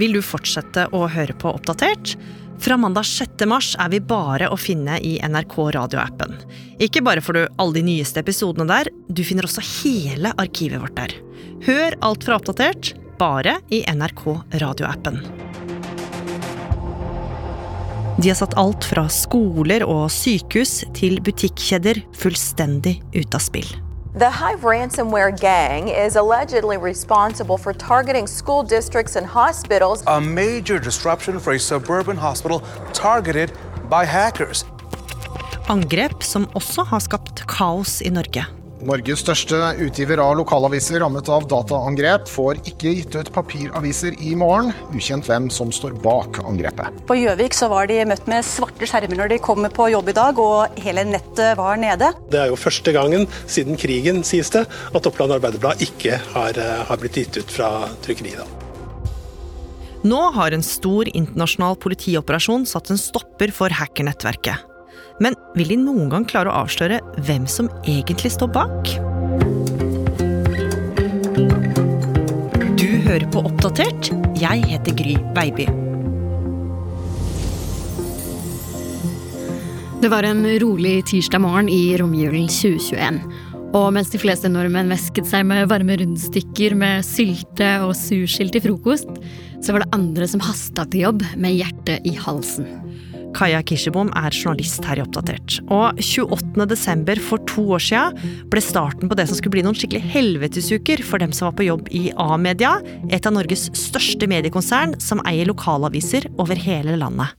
vil du fortsette å høre på Oppdatert. Fra mandag 6. mars er vi bare å finne i NRK radioappen. Ikke bare får du alle de nyeste episodene der, du finner også hele arkivet vårt der. Hør alt fra Oppdatert, bare i NRK radioappen. De har satt alt fra skoler og sykehus til butikkjeder fullstendig ut av spill. The Hive ransomware gang is allegedly responsible for targeting school districts and hospitals. A major disruption for a suburban hospital targeted by hackers. Angrep som også har skapt kaos i Norge. Norges største utgiver av lokalaviser rammet av dataangrep får ikke gitt ut papiraviser i morgen. Ukjent hvem som står bak angrepet. På Gjøvik så var de møtt med svarte skjermer når de kom på jobb i dag, og hele nettet var nede. Det er jo første gangen siden krigen, sies det, at Oppland Arbeiderblad ikke har, eh, har blitt gitt ut fra trykkeriet. Nå har en stor internasjonal politioperasjon satt en stopper for hackernettverket. Men vil de noen gang klare å avsløre hvem som egentlig står bak? Du hører på Oppdatert. Jeg heter Gry Baby. Det var en rolig tirsdag morgen i romjulen 2021. Og mens de fleste nordmenn væsket seg med varme rundstykker med sylte og sursild til frokost, så var det andre som hasta til jobb med hjertet i halsen. Kaja Kirsebom er journalist her i Oppdatert. Og 28.12. for to år siden ble starten på det som skulle bli noen skikkelig helvetesuker for dem som var på jobb i A-media, et av Norges største mediekonsern som eier lokalaviser over hele landet.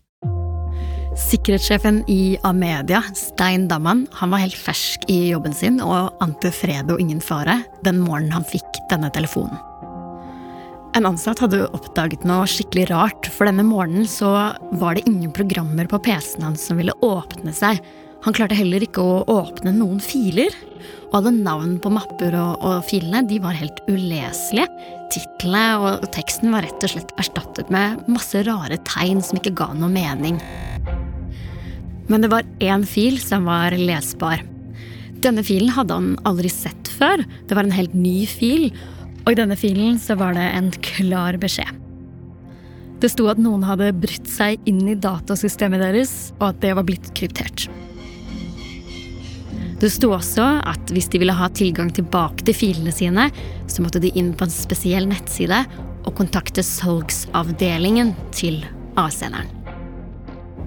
Sikkerhetssjefen i Amedia, Stein Damman, han var helt fersk i jobben sin og ante fred og ingen fare den morgenen han fikk denne telefonen. En ansatt hadde oppdaget noe skikkelig rart, for denne morgenen så var det ingen programmer på PC-en hans som ville åpne seg. Han klarte heller ikke å åpne noen filer. Og alle navn på mapper og, og filene de var helt uleselige. Titlene og teksten var rett og slett erstattet med masse rare tegn som ikke ga noe mening. Men det var én fil som var lesbar. Denne filen hadde han aldri sett før. Det var en helt ny fil. Og i denne filen så var det en klar beskjed. Det sto at noen hadde brutt seg inn i datasystemet deres, og at det var blitt kryptert. Det sto også at hvis de ville ha tilgang tilbake til filene sine, så måtte de inn på en spesiell nettside og kontakte salgsavdelingen til avsenderen.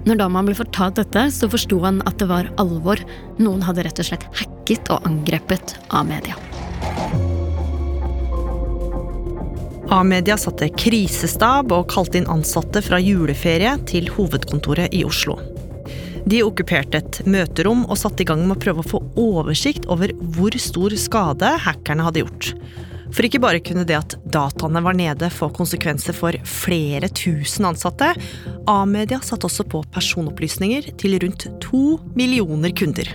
Når Daman ble fortalt dette, så forsto han at det var alvor. Noen hadde rett og slett hacket og angrepet A-media. A-media satte krisestab og kalte inn ansatte fra juleferie til hovedkontoret i Oslo. De okkuperte et møterom og satte i gang med å prøve å få oversikt over hvor stor skade hackerne hadde gjort. For ikke bare kunne det at dataene var nede få konsekvenser for flere tusen ansatte, A-media satt også på personopplysninger til rundt to millioner kunder.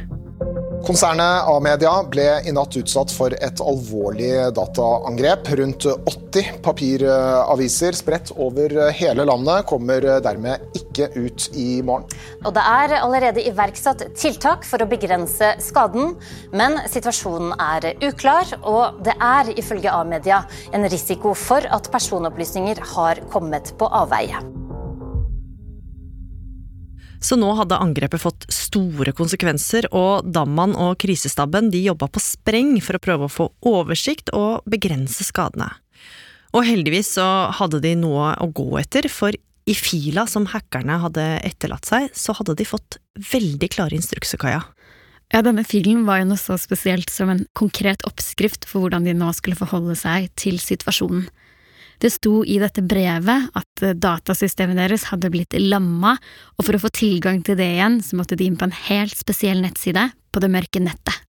Konsernet A-media ble i natt utsatt for et alvorlig dataangrep. Rundt 80 papiraviser spredt over hele landet kommer dermed ikke ut i morgen. Og det er allerede iverksatt tiltak for å begrense skaden, men situasjonen er uklar, og det er ifølge A-media en risiko for at personopplysninger har kommet på avveie. Så nå hadde angrepet fått store konsekvenser, og Damman og krisestaben de jobba på spreng for å prøve å få oversikt og begrense skadene. Og heldigvis så hadde de noe å gå etter, for i fila som hackerne hadde etterlatt seg, så hadde de fått veldig klare instrukser, Kaja. Ja, denne filen var jo noe så spesielt som en konkret oppskrift for hvordan de nå skulle forholde seg til situasjonen. Det sto i dette brevet at datasystemet deres hadde blitt lamma, og for å få tilgang til det igjen, så måtte de inn på en helt spesiell nettside på det mørke nettet.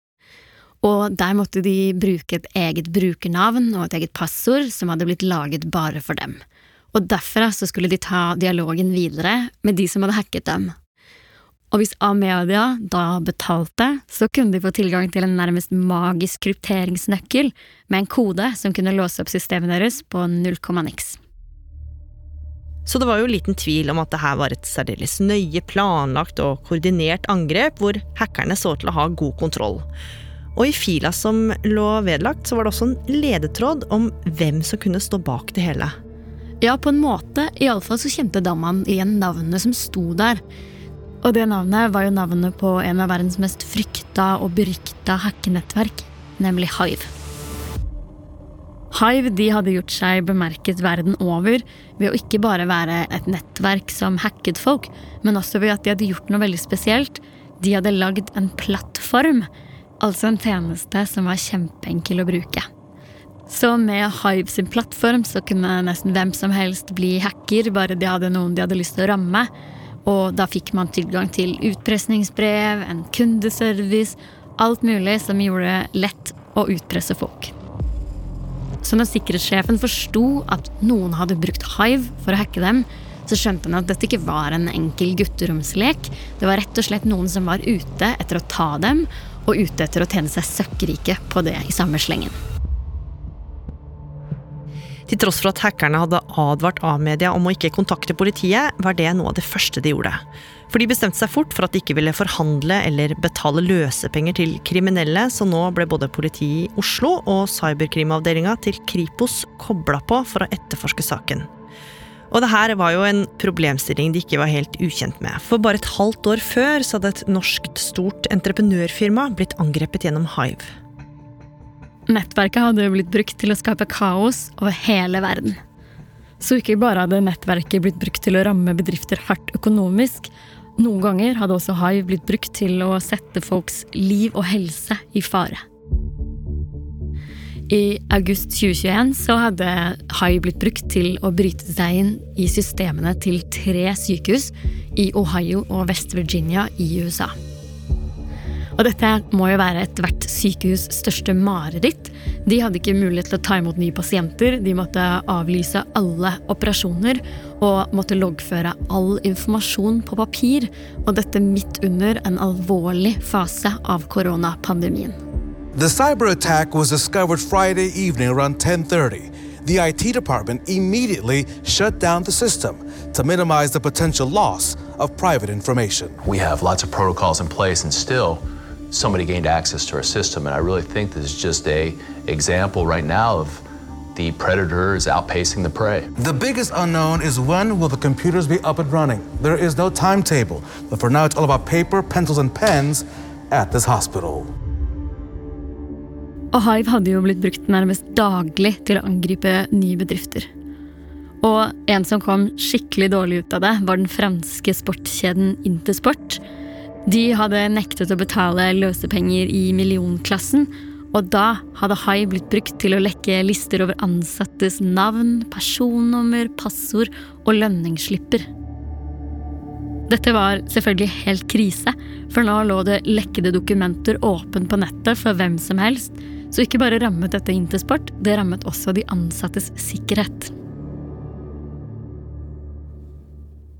Og der måtte de bruke et eget brukernavn og et eget passord som hadde blitt laget bare for dem. Og derfra så skulle de ta dialogen videre med de som hadde hacket dem, og hvis A-media da betalte, så kunne de få tilgang til en nærmest magisk krypteringsnøkkel med en kode som kunne låse opp systemet deres på null komma niks. Så det var jo liten tvil om at det her var et særdeles nøye planlagt og koordinert angrep hvor hackerne så til å ha god kontroll. Og i fila som lå vedlagt, så var det også en ledetråd om hvem som kunne stå bak det hele. Ja, på en måte. Iallfall så kjente Damman igjen navnene som sto der. Og det navnet var jo navnet på en av verdens mest frykta og berykta hackenettverk, nemlig Hive. Hive de hadde gjort seg bemerket verden over ved å ikke bare være et nettverk som hacket folk, men også ved at de hadde gjort noe veldig spesielt. De hadde lagd en plattform, altså en tjeneste som var kjempeenkel å bruke. Så med Hive sin plattform så kunne nesten hvem som helst bli hacker, bare de hadde noen de hadde lyst til å ramme. Og da fikk man tilgang til utpressingsbrev, en kundeservice, alt mulig som gjorde det lett å utpresse folk. Så når sikkerhetssjefen forsto at noen hadde brukt Hive for å hacke dem, så skjønte han at dette ikke var en enkel gutteromslek. Det var rett og slett noen som var ute etter å ta dem, og ute etter å tjene seg søkkrike på det i samme slengen. Til tross for at hackerne hadde advart A-media om å ikke kontakte politiet, var det noe av det første de gjorde. For de bestemte seg fort for at de ikke ville forhandle eller betale løsepenger til kriminelle, så nå ble både politiet i Oslo og cyberkrimavdelinga til Kripos kobla på for å etterforske saken. Og det her var jo en problemstilling de ikke var helt ukjent med. For bare et halvt år før så hadde et norsk stort entreprenørfirma blitt angrepet gjennom Hive. Nettverket hadde blitt brukt til å skape kaos over hele verden. Så ikke bare hadde nettverket blitt brukt til å ramme bedrifter hardt økonomisk, noen ganger hadde også Hive blitt brukt til å sette folks liv og helse i fare. I august 2021 så hadde Hive blitt brukt til å bryte seg inn i systemene til tre sykehus i Ohio og West Virginia i USA. Og dette må jo være ethvert sykehus' største mareritt. De hadde ikke mulighet til å ta imot nye pasienter, de måtte avlyse alle operasjoner og måtte loggføre all informasjon på papir, og dette midt under en alvorlig fase av koronapandemien. The cyber attack was discovered Friday evening around 10:30. The IT department immediately shut down the system to minimize the potential loss of private information. We have lots of protocols in place and still somebody gained access to our system. And I really think this is just a example right now of the predator is outpacing the prey. The biggest unknown is when will the computers be up and running? There is no timetable, but for now it's all about paper, pencils and pens at this hospital. Og Hive hadde jo blitt brukt nærmest daglig til å angripe nye bedrifter. Og en som kom skikkelig dårlig ut av det, var den franske sportkjeden Intersport, de hadde nektet å betale løsepenger i millionklassen, og da hadde Hai blitt brukt til å lekke lister over ansattes navn, personnummer, passord og lønningsslipper. Dette var selvfølgelig helt krise, for nå lå det lekkede dokumenter åpent på nettet for hvem som helst, så ikke bare rammet dette Intersport, det rammet også de ansattes sikkerhet.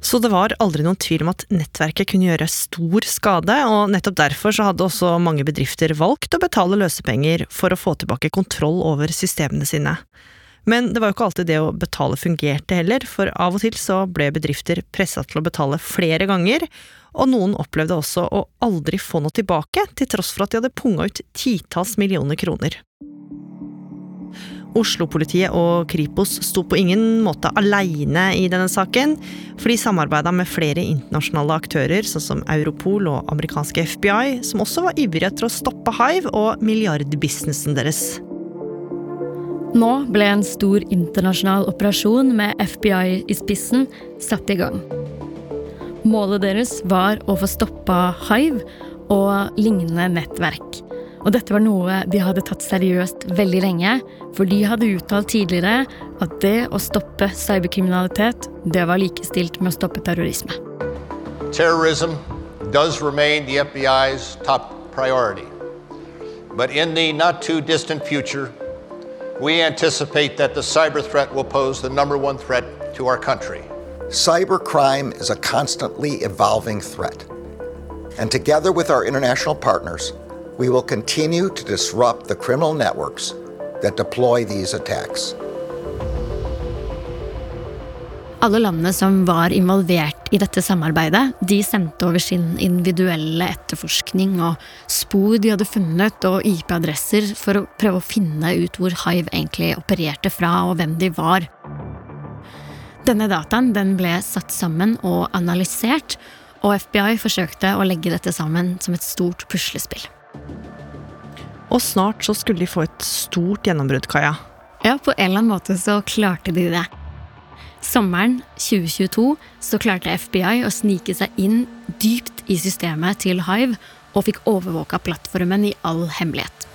Så det var aldri noen tvil om at nettverket kunne gjøre stor skade, og nettopp derfor så hadde også mange bedrifter valgt å betale løsepenger for å få tilbake kontroll over systemene sine. Men det var jo ikke alltid det å betale fungerte heller, for av og til så ble bedrifter pressa til å betale flere ganger, og noen opplevde også å aldri få noe tilbake, til tross for at de hadde punga ut titalls millioner kroner. Oslo-politiet og Kripos sto på ingen måte aleine i denne saken, for de samarbeida med flere internasjonale aktører, sånn som Europol og amerikanske FBI, som også var ivrige etter å stoppe Hive og milliardbusinessen deres. Nå ble en stor internasjonal operasjon med FBI i spissen satt i gang. Målet deres var å få stoppa Hive og lignende nettverk. Og dette var noe de hadde tatt seriøst veldig lenge, for de hadde uttalt tidligere at det å stoppe cyberkriminalitet, det var likestilt med å stoppe terrorisme. Terrorism does remain the FBI's top priority. But in the not too distant future, we anticipate that the cyber threat will pose the number one threat to our country. Cybercrime is a constantly evolving threat. And together with our international partners, we will continue to disrupt the criminal networks that deploy these attacks. Alle landene som var involvert i dette samarbeidet, de sendte over sin individuelle etterforskning og spor de hadde funnet, og IP-adresser for å prøve å finne ut hvor Hive egentlig opererte fra, og hvem de var. Denne dataen den ble satt sammen og analysert, og FBI forsøkte å legge dette sammen som et stort puslespill. Og snart så skulle de få et stort gjennombrudd, Kaja. Ja, på en eller annen måte så klarte de det. Sommeren 2022 så klarte FBI å snike seg inn dypt i systemet til Hive og fikk overvåka plattformen i all hemmelighet.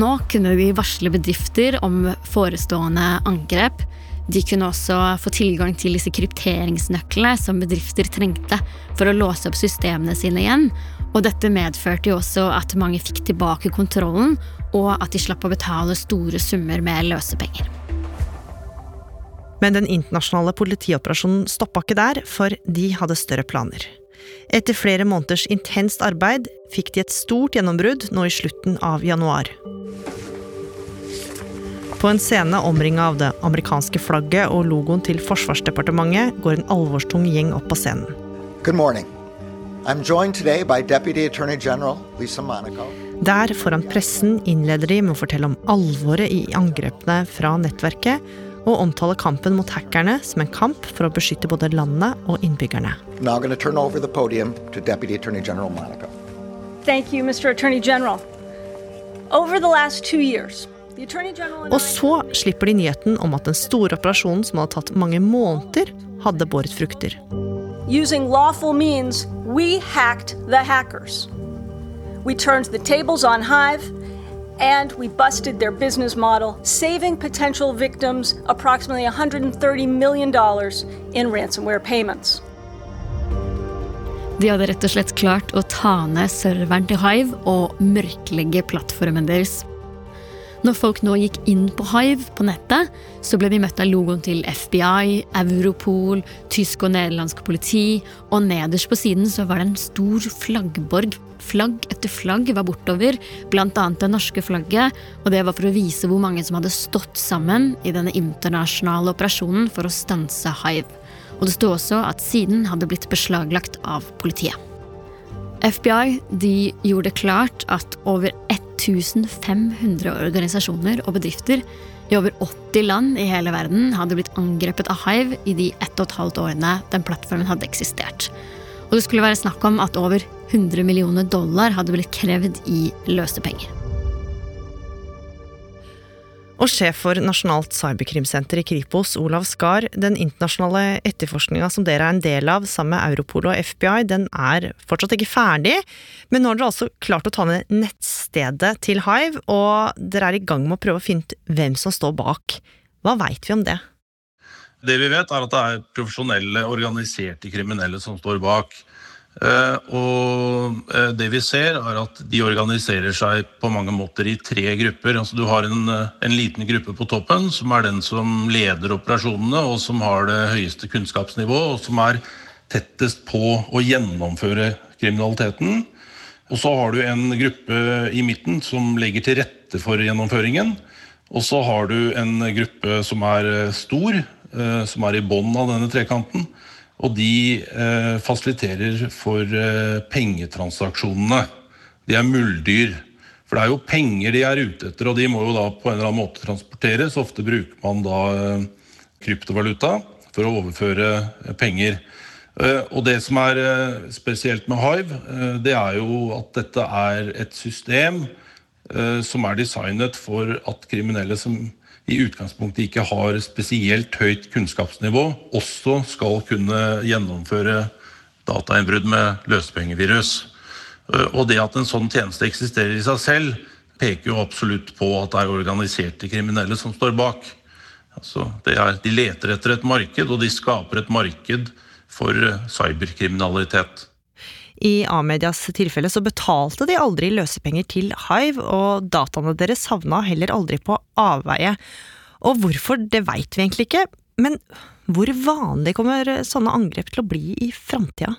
Nå kunne de varsle bedrifter om forestående angrep. De kunne også få tilgang til disse krypteringsnøklene som bedrifter trengte for å låse opp systemene sine igjen. Og dette medførte jo også at mange fikk tilbake kontrollen, og at de slapp å betale store summer med løsepenger. Men den internasjonale politioperasjonen stoppa ikke der, for de hadde større planer. Etter flere måneders intenst arbeid fikk de et stort gjennombrudd nå i slutten av januar. På en scene omringa av det amerikanske flagget og logoen til Forsvarsdepartementet går en alvorstung gjeng opp på scenen. Good morning. Der foran pressen innleder de med å fortelle om alvoret i angrepene fra nettverket, og omtale kampen mot hackerne som en kamp for å beskytte både landet og innbyggerne. Now I'm going to turn over the podium to Deputy Attorney General Monaco. Thank you, Mr. Attorney General. Over the last two years, the Attorney General and Og så slipper de nyheten om at den store operasjonen som hadde tatt mange måneder, hadde båret frukter. Using lawful means, we hacked the hackers. We turned the tables on Hive, and we busted their business model, saving potential victims approximately $130 million in ransomware payments. De hadde rett og slett klart å ta ned serveren til Hive og mørklegge plattformen deres. Når folk nå gikk inn på Hive på nettet, så ble de møtt av logoen til FBI, Europol, tysk og nederlandsk politi, og nederst på siden så var det en stor flaggborg. Flagg etter flagg var bortover, annet det norske flagget, og det var for å vise hvor mange som hadde stått sammen i denne internasjonale operasjonen for å stanse Hive. Og det sto også at siden hadde blitt beslaglagt av politiet. FBI de gjorde det klart at over 1500 organisasjoner og bedrifter i over 80 land i hele verden hadde blitt angrepet av Hive i de ett og et halvt årene den plattformen hadde eksistert. Og det skulle være snakk om at over 100 millioner dollar hadde blitt krevd i løsepenger. Og sjef for Nasjonalt cyberkrimsenter i Kripos, Olav Skar, den internasjonale etterforskninga som dere er en del av sammen med Europol og FBI, den er fortsatt ikke ferdig. Men nå har dere altså klart å ta ned nettstedet til Hive, og dere er i gang med å prøve å finne ut hvem som står bak. Hva veit vi om det? Det vi vet, er at det er profesjonelle, organiserte kriminelle som står bak. Eh, og eh, det vi ser, er at de organiserer seg på mange måter i tre grupper. Altså, du har en, eh, en, liten gruppe på toppen, som er den som leder operasjonene, og som har det høyeste kunnskapsnivået, og som er tettest på å gjennomføre kriminaliteten. Og så har du en gruppe i midten som legger til rette for gjennomføringen. Og så har du en gruppe som er stor, som er i bånn av denne trekanten. Og de eh, fasiliterer for eh, pengetransaksjonene. De er muldyr. For det er jo penger de er ute etter, og de må jo da på en eller annen måte transporteres. Ofte bruker man da eh, kryptovaluta for å overføre eh, penger. Eh, og det som er eh, spesielt med Hive, det er jo at dette er et system som er designet for at kriminelle som i utgangspunktet ikke har spesielt høyt kunnskapsnivå, også skal kunne gjennomføre datainnbrudd med løsepengevirus. Eh, og det at en sånn tjeneste eksisterer i seg selv, peker jo absolutt på at det er organiserte kriminelle som står bak. Altså, er, de leter etter et marked, og de skaper et marked for eh, cyberkriminalitet. I A-medias tilfelle så betalte de aldri løsepenger til Hive, og dataene deres havna heller aldri på avveie. Og hvorfor, det veit vi egentlig ikke, men hvor vanlig kommer sånne angrep til å bli i framtida?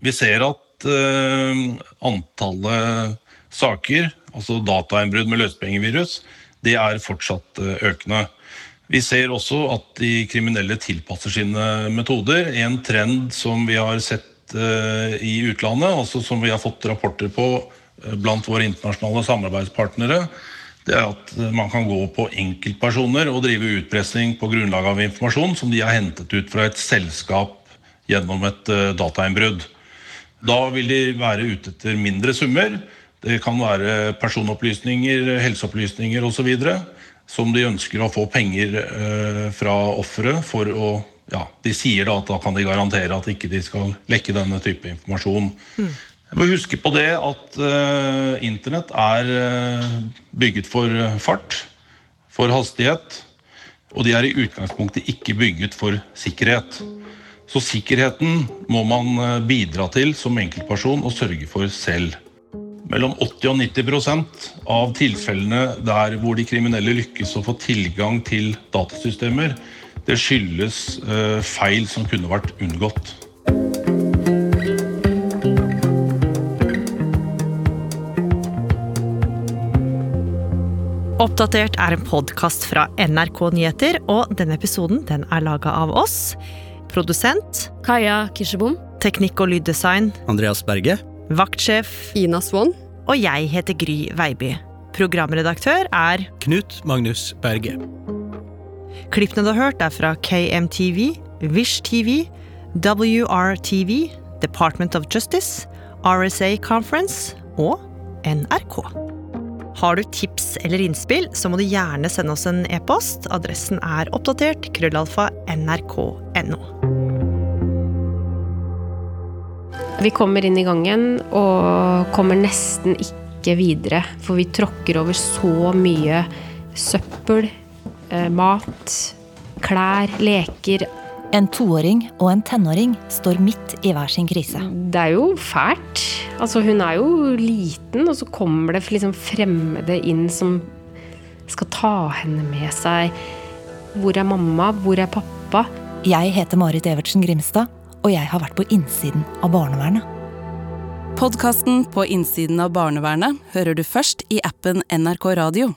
Vi ser at uh, antallet saker, altså datainnbrudd med løsepengevirus, det er fortsatt uh, økende. Vi ser også at de kriminelle tilpasser sine metoder. En trend som vi har sett Eh, i utlandet, altså som vi har fått rapporter på eh, blant våre internasjonale samarbeidspartnere, det er at man kan gå på enkeltpersoner og drive utpressing på grunnlag av informasjon som de har hentet ut fra et selskap gjennom et datainnbrudd. Da vil de være ute etter mindre summer. Det kan være personopplysninger, helseopplysninger osv. som de ønsker å få penger uh, fra offeret for å ja, De sier da at da kan de garantere at ikke de skal lekke denne type informasjon. Mm. Jeg må huske på det at uh, internett er uh, bygget for fart, for hastighet. Og de er i utgangspunktet ikke bygget for sikkerhet. Så sikkerheten må man bidra til som enkeltperson og sørge for selv. Mellom 80 og 90% av tilfellene der hvor de kriminelle lykkes å få tilgang til datasystemer, det skyldes feil som kunne vært unngått. Oppdatert er en podkast fra NRK Nyheter, og denne episoden den er laga av oss. Produsent Kaja Kirsebom. Teknikk og lyddesign Andreas Berge. Vaktsjef Ina Swann. Og jeg heter Gry Veiby. Programredaktør er Knut Magnus Berge. Klippene du har hørt, er fra KMTV, Vish TV, WRTV, Department of Justice, RSA Conference og NRK. Har du tips eller innspill, så må du gjerne sende oss en e-post. Adressen er oppdatert krøllalfa nrk.no. Vi kommer inn i gangen og kommer nesten ikke videre, for vi tråkker over så mye søppel, eh, mat, klær, leker, en toåring og en tenåring står midt i hver sin krise. Det er jo fælt. Altså, hun er jo liten, og så kommer det liksom fremmede inn som skal ta henne med seg. Hvor er mamma? Hvor er pappa? Jeg heter Marit Evertsen Grimstad, og jeg har vært på innsiden av barnevernet. Podkasten På innsiden av barnevernet hører du først i appen NRK Radio.